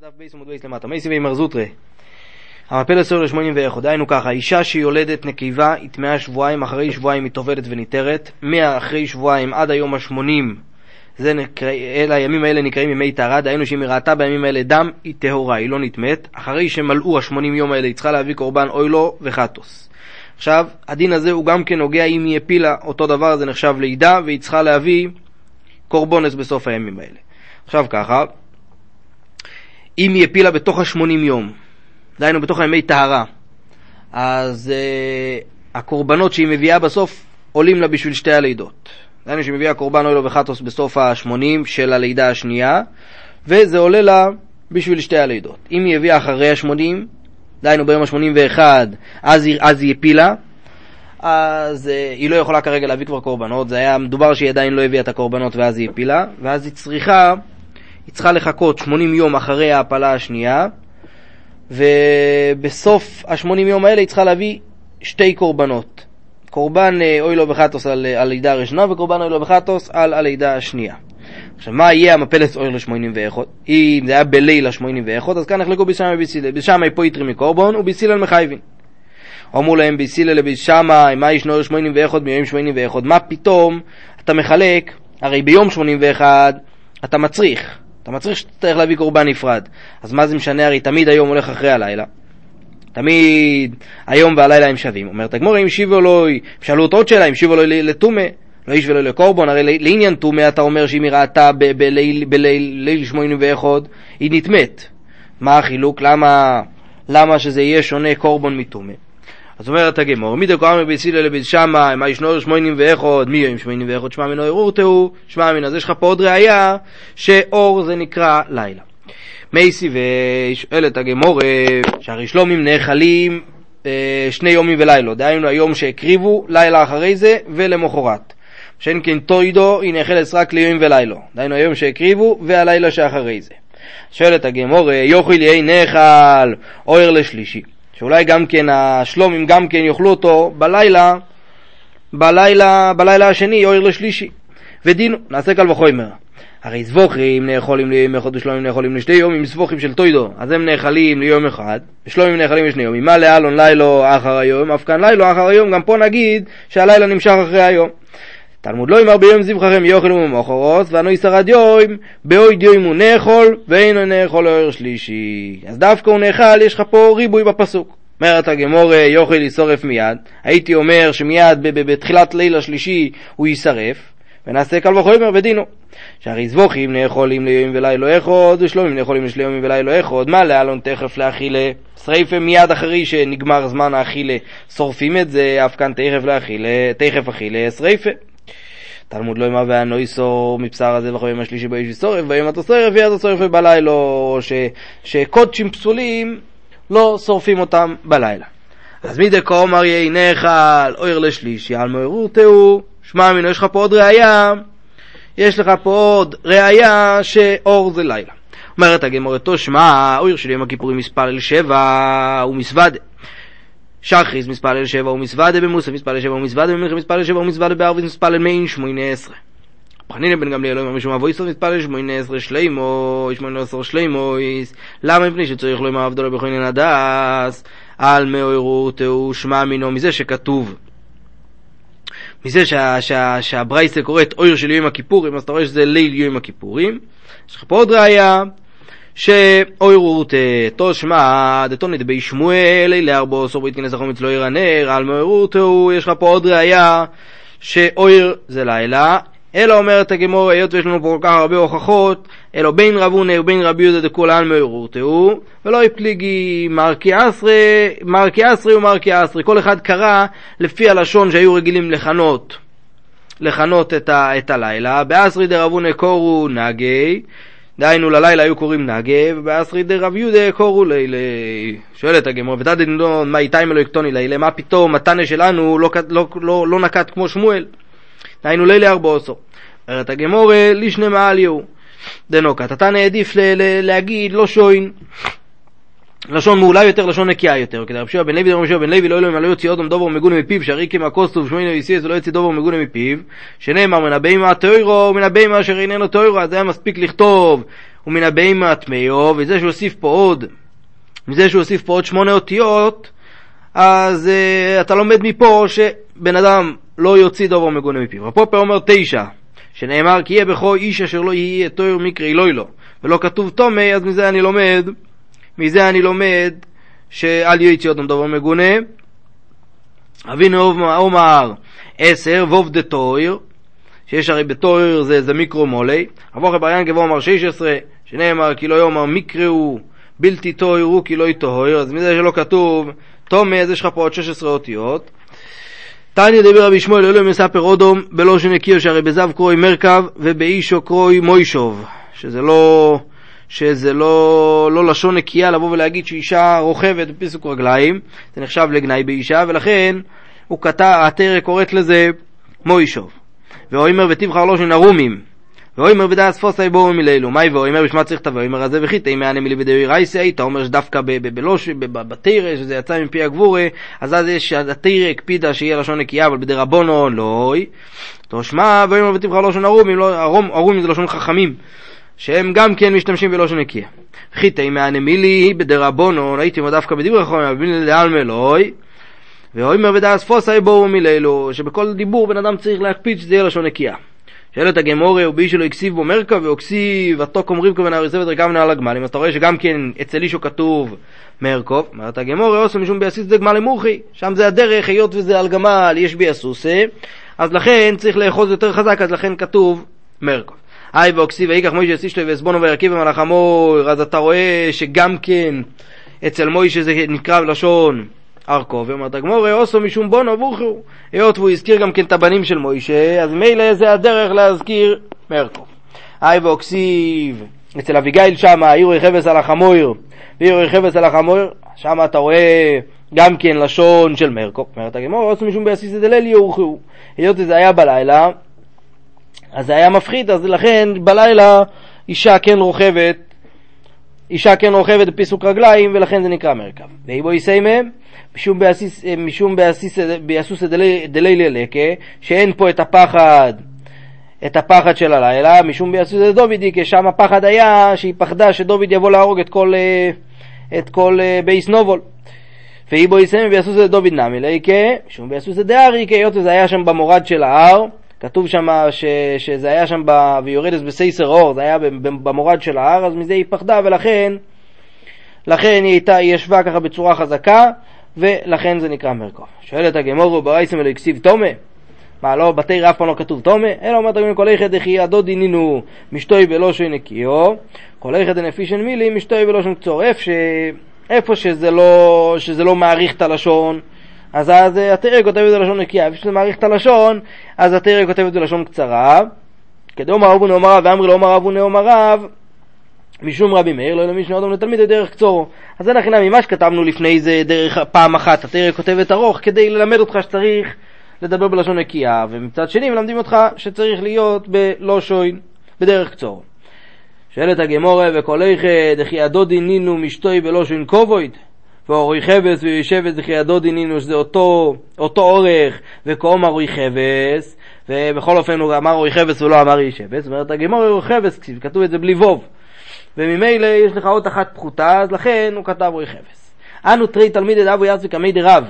דף ב' עמוד ב' למטה, מתיב מר זוטרא. המפלת אור לשמונים ואחד, דהיינו ככה, אישה שיולדת נקבה היא טמאה שבועיים, אחרי שבועיים היא טובלת וניתרת, מאחרי שבועיים עד היום השמונים, זה נקרא, אלה הימים האלה נקראים ימי טהרה, דהיינו שאם היא ראתה בימים האלה דם, היא טהורה, היא לא נטמאת, אחרי שמלאו השמונים יום האלה היא צריכה להביא קורבן עולה וחטאת. עכשיו, הדין הזה הוא גם כן נוגע אם היא הפילה אותו דבר, זה נחשב לידה, והיא צריכה להביא קורבונס בסוף הימים האלה. עכשיו ככה, אם היא הפילה בתוך השמונים יום, דהיינו בתוך הימי טהרה, אז uh, הקורבנות שהיא מביאה בסוף עולים לה בשביל שתי הלידות. דהיינו שהיא מביאה קורבן אוילו וחטוס בסוף השמונים של הלידה השנייה, וזה עולה לה בשביל שתי הלידות. אם היא הביאה אחרי השמונים, דהיינו ביום השמונים ואחד, אז היא, אז היא הפילה, אז uh, היא לא יכולה כרגע להביא כבר קורבנות, זה היה מדובר שהיא עדיין לא הביאה את הקורבנות ואז היא הפילה, ואז היא צריכה היא צריכה לחכות 80 יום אחרי ההפלה השנייה, ובסוף ה-80 יום האלה היא צריכה להביא שתי קורבנות. קורבן אה, אוי לו בחטוס על הלידה הראשונה וקורבן אוי לו בחטוס על הלידה השנייה. עכשיו, מה יהיה המפלת אוי לשמונים ואיכות? אם זה היה בליל השמונים ואיכות, אז כאן נחלקו בשמאי ובסילל. בשמאי פה יתרי מקורבון ובסילל מחייבין. אמרו להם בסילל לבשמאי, מה ישנו שמונים ואיכות ביום שמונים ואיכות? מה פתאום אתה מחלק, הרי ביום שמונים ואחד אתה מצריך. אתה מצריך שתצטרך להביא קורבן נפרד. אז מה זה משנה? הרי תמיד היום הולך אחרי הלילה. תמיד היום והלילה הם שווים. אומרת הגמור, אם שיבו אלוהי, שאלו אותו עוד שאלה, אם שיבו אלוהי לטומא, לא איש ולא לקורבן, הרי לעניין טומא אתה אומר שאם היא ראתה בליל שמונים ואחוד, היא נטמאת. מה החילוק? למה, למה שזה יהיה שונה קורבן מטומא? אז אומרת הגמור, מי דקו בית סילה לבית שמאי, מה ישנו שמונים ואיכות, מי יום שמונים ואיכות שמע מנו ערורתהו, שמע מן, אז יש לך פה עוד ראייה שאור זה נקרא לילה. מייסי ושואלת הגמור, שהרי שלומים נאכלים אה, שני יומים ולילה, דהיינו היום שהקריבו, לילה אחרי זה ולמחרת. שאין כן טוידו, היא נאכלת רק ליום ולילה, דהיינו היום שהקריבו והלילה שאחרי זה. שואלת הגמור, יאכל יהי נאכל, אויר לשלישי. שאולי גם כן השלומים גם כן יאכלו אותו בלילה, בלילה, בלילה השני, עיר לשלישי. ודינו, נעשה קל וחומר. הרי זבוכים נאכולים אחד ושלומים נאכולים לשתי יומים, זבוכים של טוידו, אז הם נאכלים ליום אחד, ושלומים נאכלים לשני יומים. מה לאלון לילו אחר היום, אף כאן לילו אחר היום, גם פה נגיד שהלילה נמשך אחרי היום. תלמוד לא אמר ביום זבחכם יאכלו ממוחרות, ואנו ישרד יום, באויד יום הוא נאכול, ואינו נאכול אוהר שלישי. אז דווקא הוא נאכל, יש לך פה ריבוי בפסוק. אומרת הגמור יאכל ישרף מיד, הייתי אומר שמיד בתחילת ליל השלישי הוא יישרף, ונעשה קל וחומר בדינו. שהרי זבוכים נאכולים ליום ולילה אחד, ושלומים נאכולים לשליומים ולילה אחד, מה להלון תכף לאכילה? שריפה מיד אחרי שנגמר זמן האכילה, שורפים את זה, אף כאן תכף לאכילה, תכף אכילה, שריפה. תלמוד לא אמר והנויסו מבשר הזה וכו' השלישי באיש ביום אתה שורף ויד שורף בלילה, שקודשים פסולים לא שורפים אותם בלילה. אז מי דקו אמר יהי נאכל אויר לשלישי על מאירות תהו, שמע מינו יש לך פה עוד ראייה, יש לך פה עוד ראייה שאור זה לילה. אומרת הגמורתו שמע אויר של יום הכיפורים מספר אל שבע ומסוודה שחריס מספר אל שבע ומזוודה במוסף מספר אל שבע ומזוודה במלכה מספר אל שבע ומזוודה בערבית מספר אל מעין שמונה עשרה. חנינא בן גמליאל אומר משום אבויסו מספר אל שמונה עשרה שלימו, שמונה עשרה שלימויס, למה מפני שצריך לומר עבדו בכהן הדס, על מאוירות הוא שמע מינו מזה שכתוב מזה שה, שה, שהברייסה קוראת אויר של יום הכיפורים, אז אתה רואה שזה ליל יום הכיפורים. יש לך פה עוד ראייה, שאוירות תושמע דתונת בי שמואל אלה ארבו סוברית כנס החומץ לא ירנר על מאוירות הוא יש לך פה עוד ראייה שאויר זה לילה. אלא אומרת הגמור היות ויש לנו פה כל כך הרבה הוכחות אלא בין רב הונא ובין רבי יהודה דכול מאוירות הוא ולא יפליגי מרקי אסרי מרקי אסרי ומרקי אסרי כל אחד קרא לפי הלשון שהיו רגילים לכנות לכנות את, ה, את הלילה. באסרי דרב הונא קורו נגי דהיינו ללילה היו קוראים נגה, ובאסרי דרב יהודה קוראו לילה. שואלת הגמור, ותדנדון, מה איתי מלא יקטוני לילה, מה פתאום התנא שלנו לא, לא, לא, לא נקט כמו שמואל? דהיינו לילה ארבע עשור. אומרת הגמור, לישנה מעליהו. דנוקת, התנא העדיף להגיד לא שוין. לשון מעולה יותר, לשון נקייה יותר. כדי רבי בן לוי, רבי שבע בן לוי, לא אלוהים, לא יוציא אודום דובר מגונה מפיו, שהרי כמה כוסטוב שמונה ויסיאס ולא יוציא דובר מגונה מפיו, שנאמר מן הבהמה טוירו ומן הבהמה אשר איננו טוירו, אז היה מספיק לכתוב ומן הבהמה טמאו, וזה שהוא הוסיף פה עוד, מזה שהוא הוסיף פה עוד שמונה אותיות, אז uh, אתה לומד מפה שבן אדם לא יוציא דבר מגונה מפיו. הפופר אומר תשע, שנאמר כי יהיה בכל איש אשר לא יהיה תויר מקרי לא לו, ולא כתוב תומי, אז מזה אני לומד, מזה אני לומד שאל יהיה יציאות דבר מגונה. אבינו אומר עשר, ווב דה תויר, שיש הרי בתויר זה, זה מיקרו מולי, אבוכי בריין גבוה אמר שש עשרה, שנאמר כי לא יאמר מקראו בלתי תוירו כי לא יתוהר, אז מזה שלא כתוב תומי, אז יש לך פה עוד 16 אותיות. תניא דבר רבי שמואל אלוהים מספר אודום בלא שנקיו שהרי בזב קרוי מרכב ובאישו קרוי מוישוב שזה לא, שזה לא, לא לשון נקייה לבוא ולהגיד שאישה רוכבת בפיסוק רגליים זה נחשב לגנאי באישה ולכן הוא כתב, התרא קוראת לזה מוישוב. ואוימר ותבחר לו שנרומים ואוימר בדעת פוסאי בואו מלילו, מאי ואוימר בשמה צריך תבוא, ואוימר הזה וכי תהי מענה מילי בדאי רייסי, היית אומר שדווקא בלוש, בתרא, שזה יצא מפי הגבורי, אז אז יש, התרא הקפידה שיהיה לשון נקייה, אבל בדרבונו לא, תושמע ואוימר ותבחר לשון ארומים, לא, ארומים זה לשון חכמים. שהם גם כן משתמשים בלושן נקייה. וכי תהי מענה מילי בדרבונו, הייתי אומר דווקא בדיבור אחרון, אבל בלי לעלמא אלוהי, ואוימר בדעת פוסאי בואו מלילו, שבכל דיבור בן אדם צריך להקפיד שזה יהיה לשון נקייה. שואלת הגמורה, ובי שלא הקסיב בו מרקה והוקסיב התוקום רבקו ונער יסבת רכב נעל הגמלים, אז אתה רואה שגם כן אצל אישו כתוב מרקוב, אומרת הגמורה, עושה משום ביאסיס דגמל למוחי, שם זה הדרך, היות וזה על גמל, יש ביאסוסה, אז לכן צריך לאחוז יותר חזק, אז לכן כתוב מרקוב. היי ואוקסיב ויקח מוישה סישלו ועזבונו וירכיב במלאך המור, אז אתה רואה שגם כן אצל מוישה זה נקרא בלשון ארכו, ואומרת הגמורה, אוסו משום בונו בוכו, היות והוא הזכיר גם כן את הבנים של מוישה, אז מילא זה הדרך להזכיר מרקו. היי ואוקסיב, אצל אביגיל שמה, עירו יחבס על החמויר, ועירו יחבס על החמויר, שמה אתה רואה גם כן לשון של מרקו. אומרת הגמורה, אוסו משום באסיסא דליל יורחו, היות וזה היה בלילה, אז זה היה מפחיד, אז לכן בלילה אישה כן רוכבת אישה כן רוכבת בפיסוק רגליים, ולכן זה נקרא מרכב. ואיבו יסיימם, משום ביעתו ביעתותא דליליא ליכא, שאין פה את הפחד, את הפחד של הלילה, משום ביעתותא דדוד, כי שם הפחד היה שהיא פחדה שדוד יבוא להרוג את כל, אה, את כל אה, בית נבל. ואיבעית אימא ביעתותא דדוד נמי ליכא, משום ביעתותא דהר, כי היות וזה היה שם במורד של ההר, כתוב שם ש, שזה היה שם ב... ויורדת בסתר ההר, זה היה במורד של ההר, אז מזה היא פחדה, ולכן לכן היא, הייתה, היא ישבה ככה בצורה חזקה, ולכן זה נקרא מרקוב. שואלת הגמורו ברייסם אלו הכסיב תומה? מה, לא, בתרא אף פעם לא כתוב תומה? אלא אומרת הגמורו כל איכד דחי הדוד דינינו משתוי בלא שוי נקיו, כל איכד דנפישן מילי משתוי בלא שוי נקצור. איפה שזה לא, שזה לא מעריך את הלשון, אז אז התרא כותב את זה לשון נקייה, שזה מעריך את הלשון, אז התרא כותב את זה לשון קצרה. כדאמר אבו נאמר רב ואמרי לא אמר אבו נאמר רב, משום רבי מאיר לא למשנה אדם לתלמיד דרך קצור. אז זה נכנע ממה שכתבנו לפני זה דרך פעם אחת, התרא כותבת ארוך, כדי ללמד אותך שצריך לדבר בלשון נקייה, ומצד שני מלמדים אותך שצריך להיות בלא שוין, בדרך קצור. שואלת הגמורה וכל איכא דכי הדודי נינו משתוי בלא שוין קובויד ואורי חבס וישבת זכי הדודי נינו שזה אותו, אותו אורך וקום ארוי חבס ובכל אופן הוא אמר ארוי חבס ולא אמר איש שבס, זאת אומרת הגמור ארוי חבס כתוב את זה בלי ווב וממילא יש לך עוד אחת פחותה, אז לכן הוא כתב רוי חפץ. אנו תרי תלמידי דאבו יצבי קמי דרב.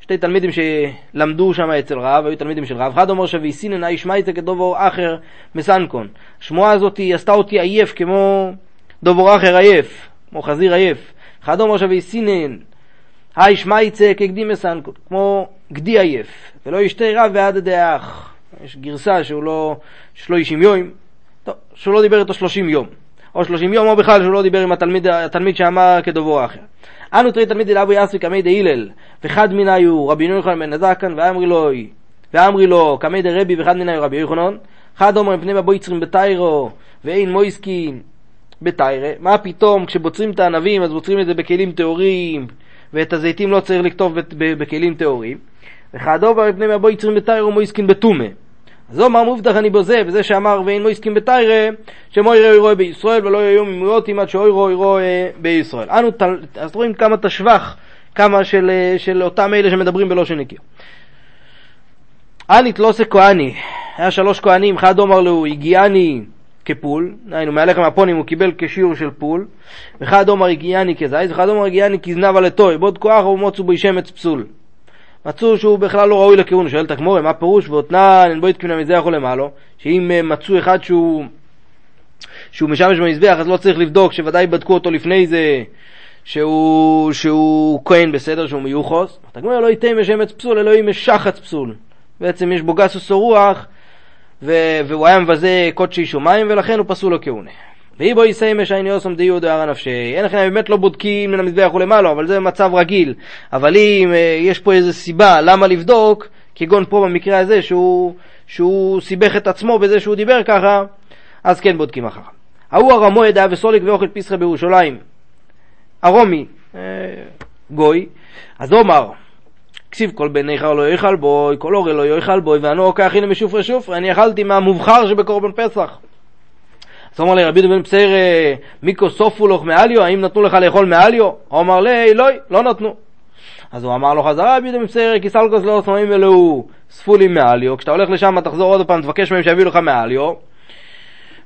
שתי תלמידים שלמדו שם אצל רב, היו תלמידים של רב. אחד אומר שוויסינן האיש מייצה כדובור אחר מסנקון. השמועה הזאת עשתה אותי עייף כמו דובור אחר עייף, כמו חזיר עייף. אחד אומר שוויסינן האיש מייצה כגדי מסנקון, כמו גדי עייף. ולא ישתה רב ועד הדאח. יש גרסה שהוא לא, שיש לו אישים יום, טוב, שהוא לא דיבר איתו שלושים יום. או שלושים יום, או בכלל שהוא לא דיבר עם התלמיד, התלמיד שאמר כדובו אחר. אנו תראי תלמיד אל אבו יעשוי קמי דהילל, וחד מניו רבי יוחנן בן נזקן, ואמרי לו, ואמרי לו קמי דרבי וחד מניו רבי יוחנן, חד אומר מפני מבו יצרים בתיירו, ואין מויסקין בתיירה. מה פתאום כשבוצרים את הענבים אז בוצרים את זה בכלים טהורים, ואת הזיתים לא צריך לכתוב בכלים טהורים. וחד אומר מפני מבו יצרים בתיירו מויסקין בטומה. אז אומר מובטח אני בזה, וזה שאמר ואין לא הסכים בתיירה, שמוירה ירואה בישראל ולא יהיו ממויותים עד שאוירו ירואה בישראל. אנו, אז רואים כמה תשבח, כמה של, של אותם אלה שמדברים בלושן נקי. אנית לא עושה כהני, היה שלוש כהנים, אחד אומר לו, הגיעני כפול, היינו מהלחם הפונים הוא קיבל כשיעור של פול, וחד עומר הגיעני כזייס, וחד עומר הגיעני כזנב על אתוי, בוד כוח ומוצו בו שמץ פסול. מצאו שהוא בכלל לא ראוי לכהונה, שואל את הגמורה, מה פירוש? ואותנן בו יתקנה מזה יכול למעלו, שאם אה, מצאו אחד שהוא, שהוא משמש במזבח, אז לא צריך לבדוק, שוודאי בדקו אותו לפני זה, שהוא, שהוא כהן בסדר, שהוא מיוחוס. הגמורה לא ייתן משמץ פסול, אלוהים משחץ פסול. בעצם יש בו גסוס או רוח, והוא היה מבזה קודשי שמיים, ולכן הוא פסול לו כהונה. ואי בו יסיים משייני אוסם דיו דהר נפשי. אין לכם באמת לא בודקים מן המזבח ולמעלה, אבל זה מצב רגיל. אבל אם אה, יש פה איזו סיבה למה לבדוק, כגון פה במקרה הזה, שהוא, שהוא סיבך את עצמו בזה שהוא דיבר ככה, אז כן בודקים אחריו. ההוא הרמו ידע וסוליק ואוכל פיסחה בירושלים. הרומי, אה, גוי, אז אומר, כסיב כל בן איכר לא יאכל בוי, כל אוכל לא יאכל בוי, ואנו כאכיל משופרי שופרי, אני אכלתי מהמובחר שבקורבן פסח. אז אמר לי רבי דבן בסייר, מיקו סופו לך מעליו, האם נתנו לך לאכול מעליו? הוא אמר לי, לא, לא נתנו. אז הוא אמר לו חזרה, רבי דבן בסייר, כי סלקוס לא סמאים ולא ספולים מעליו, כשאתה הולך לשם תחזור עוד פעם, תבקש מהם שיביאו לך מעליו.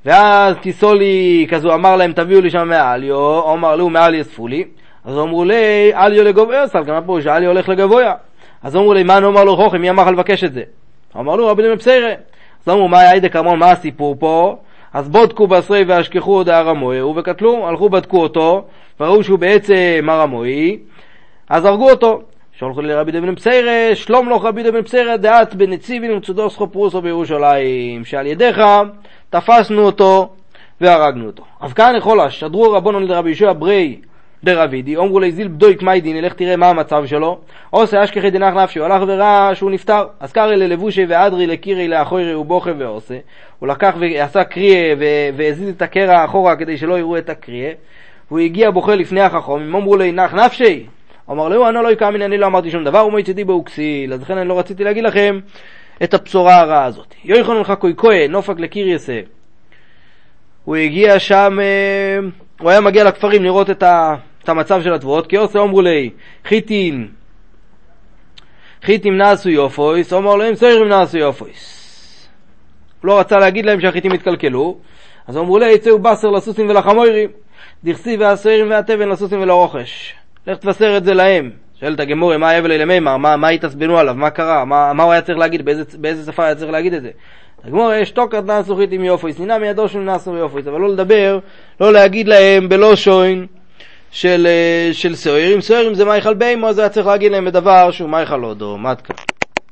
ואז כיסולי, כזה הוא אמר להם, תביאו לי שם מעליו, הוא אמר לו, מעליו ספולי. אז אמרו לי, עליו לגבויה, סלקה, מה פירוש, עליו הולך לגבויה. אז אמרו לי, מה נאמר לו חוכם, מי אמר לך לבקש את זה? אמר לו, רבי דמי בסיירה. אז אמרו, מה היה כמון, מה הסיפור פה? אז בודקו בעשרי והשכחו עוד הרמוהו וקטלו, הלכו בדקו אותו, וראו שהוא בעצם הרמוהי, אז הרגו אותו. שולחו לרבי דבן בסיירה, שלום לו רבי דבן בסיירה, דעת בנציבין ומצודו סחו פרוסו בירושלים, שעל ידיך תפסנו אותו והרגנו אותו. אז כאן יכול שדרו רבונו לרבי יהושע ברי דרבידי, אומרו לי זיל בדויק מיידין, אלך תראה מה המצב שלו, עושה אשכחי דנח נפשי, הלך וראה שהוא נפטר, אז קרא ללבושי ואדרי לקירי לאחורי ובוכה ועושה, הוא לקח ועשה קריה והזיז את הקרע אחורה כדי שלא יראו את הקריה, הוא הגיע בוכה לפני החכום, אמרו לי נח נפשי, אמר לו, אני לא יקאמין, אני לא אמרתי שום דבר, ומועצתי בו כסיל, אז לכן אני לא רציתי להגיד לכם את הבשורה הרעה הזאת. יויכון לך קוי כוי, נופק לקיריסה. הוא הגיע שם, אה, הוא היה מגיע לכפרים לראות את ה... את המצב של התבואות, כי עושה אמרו לי, חיטין, חיטים נעשו יופויס, אמר להם סיירים נעשו יופויס. הוא לא רצה להגיד להם שהחיטים התקלקלו, אז אמרו לי, יצאו בסר לסוסים ולחמוירים, דכסי והסיירים והתבן לסוסים ולרוכש. לך תבשר את זה להם. שואלת הגמורי, מה האבל אלה מימר, מה, מה התעצבנו עליו, מה קרה, מה, מה הוא היה צריך להגיד, באיזה, באיזה שפה היה צריך להגיד את זה. הגמור יש תוקת נעשו חיטים יופויס, נינה מידו של נעשו יופויס, אבל לא לדבר, לא להגיד להם בלא שוין, של, אה, של סוהרים. סוהרים זה מייכל ביימו, אז היה צריך להגיד להם בדבר שהוא מייכל הודו. עד כאן.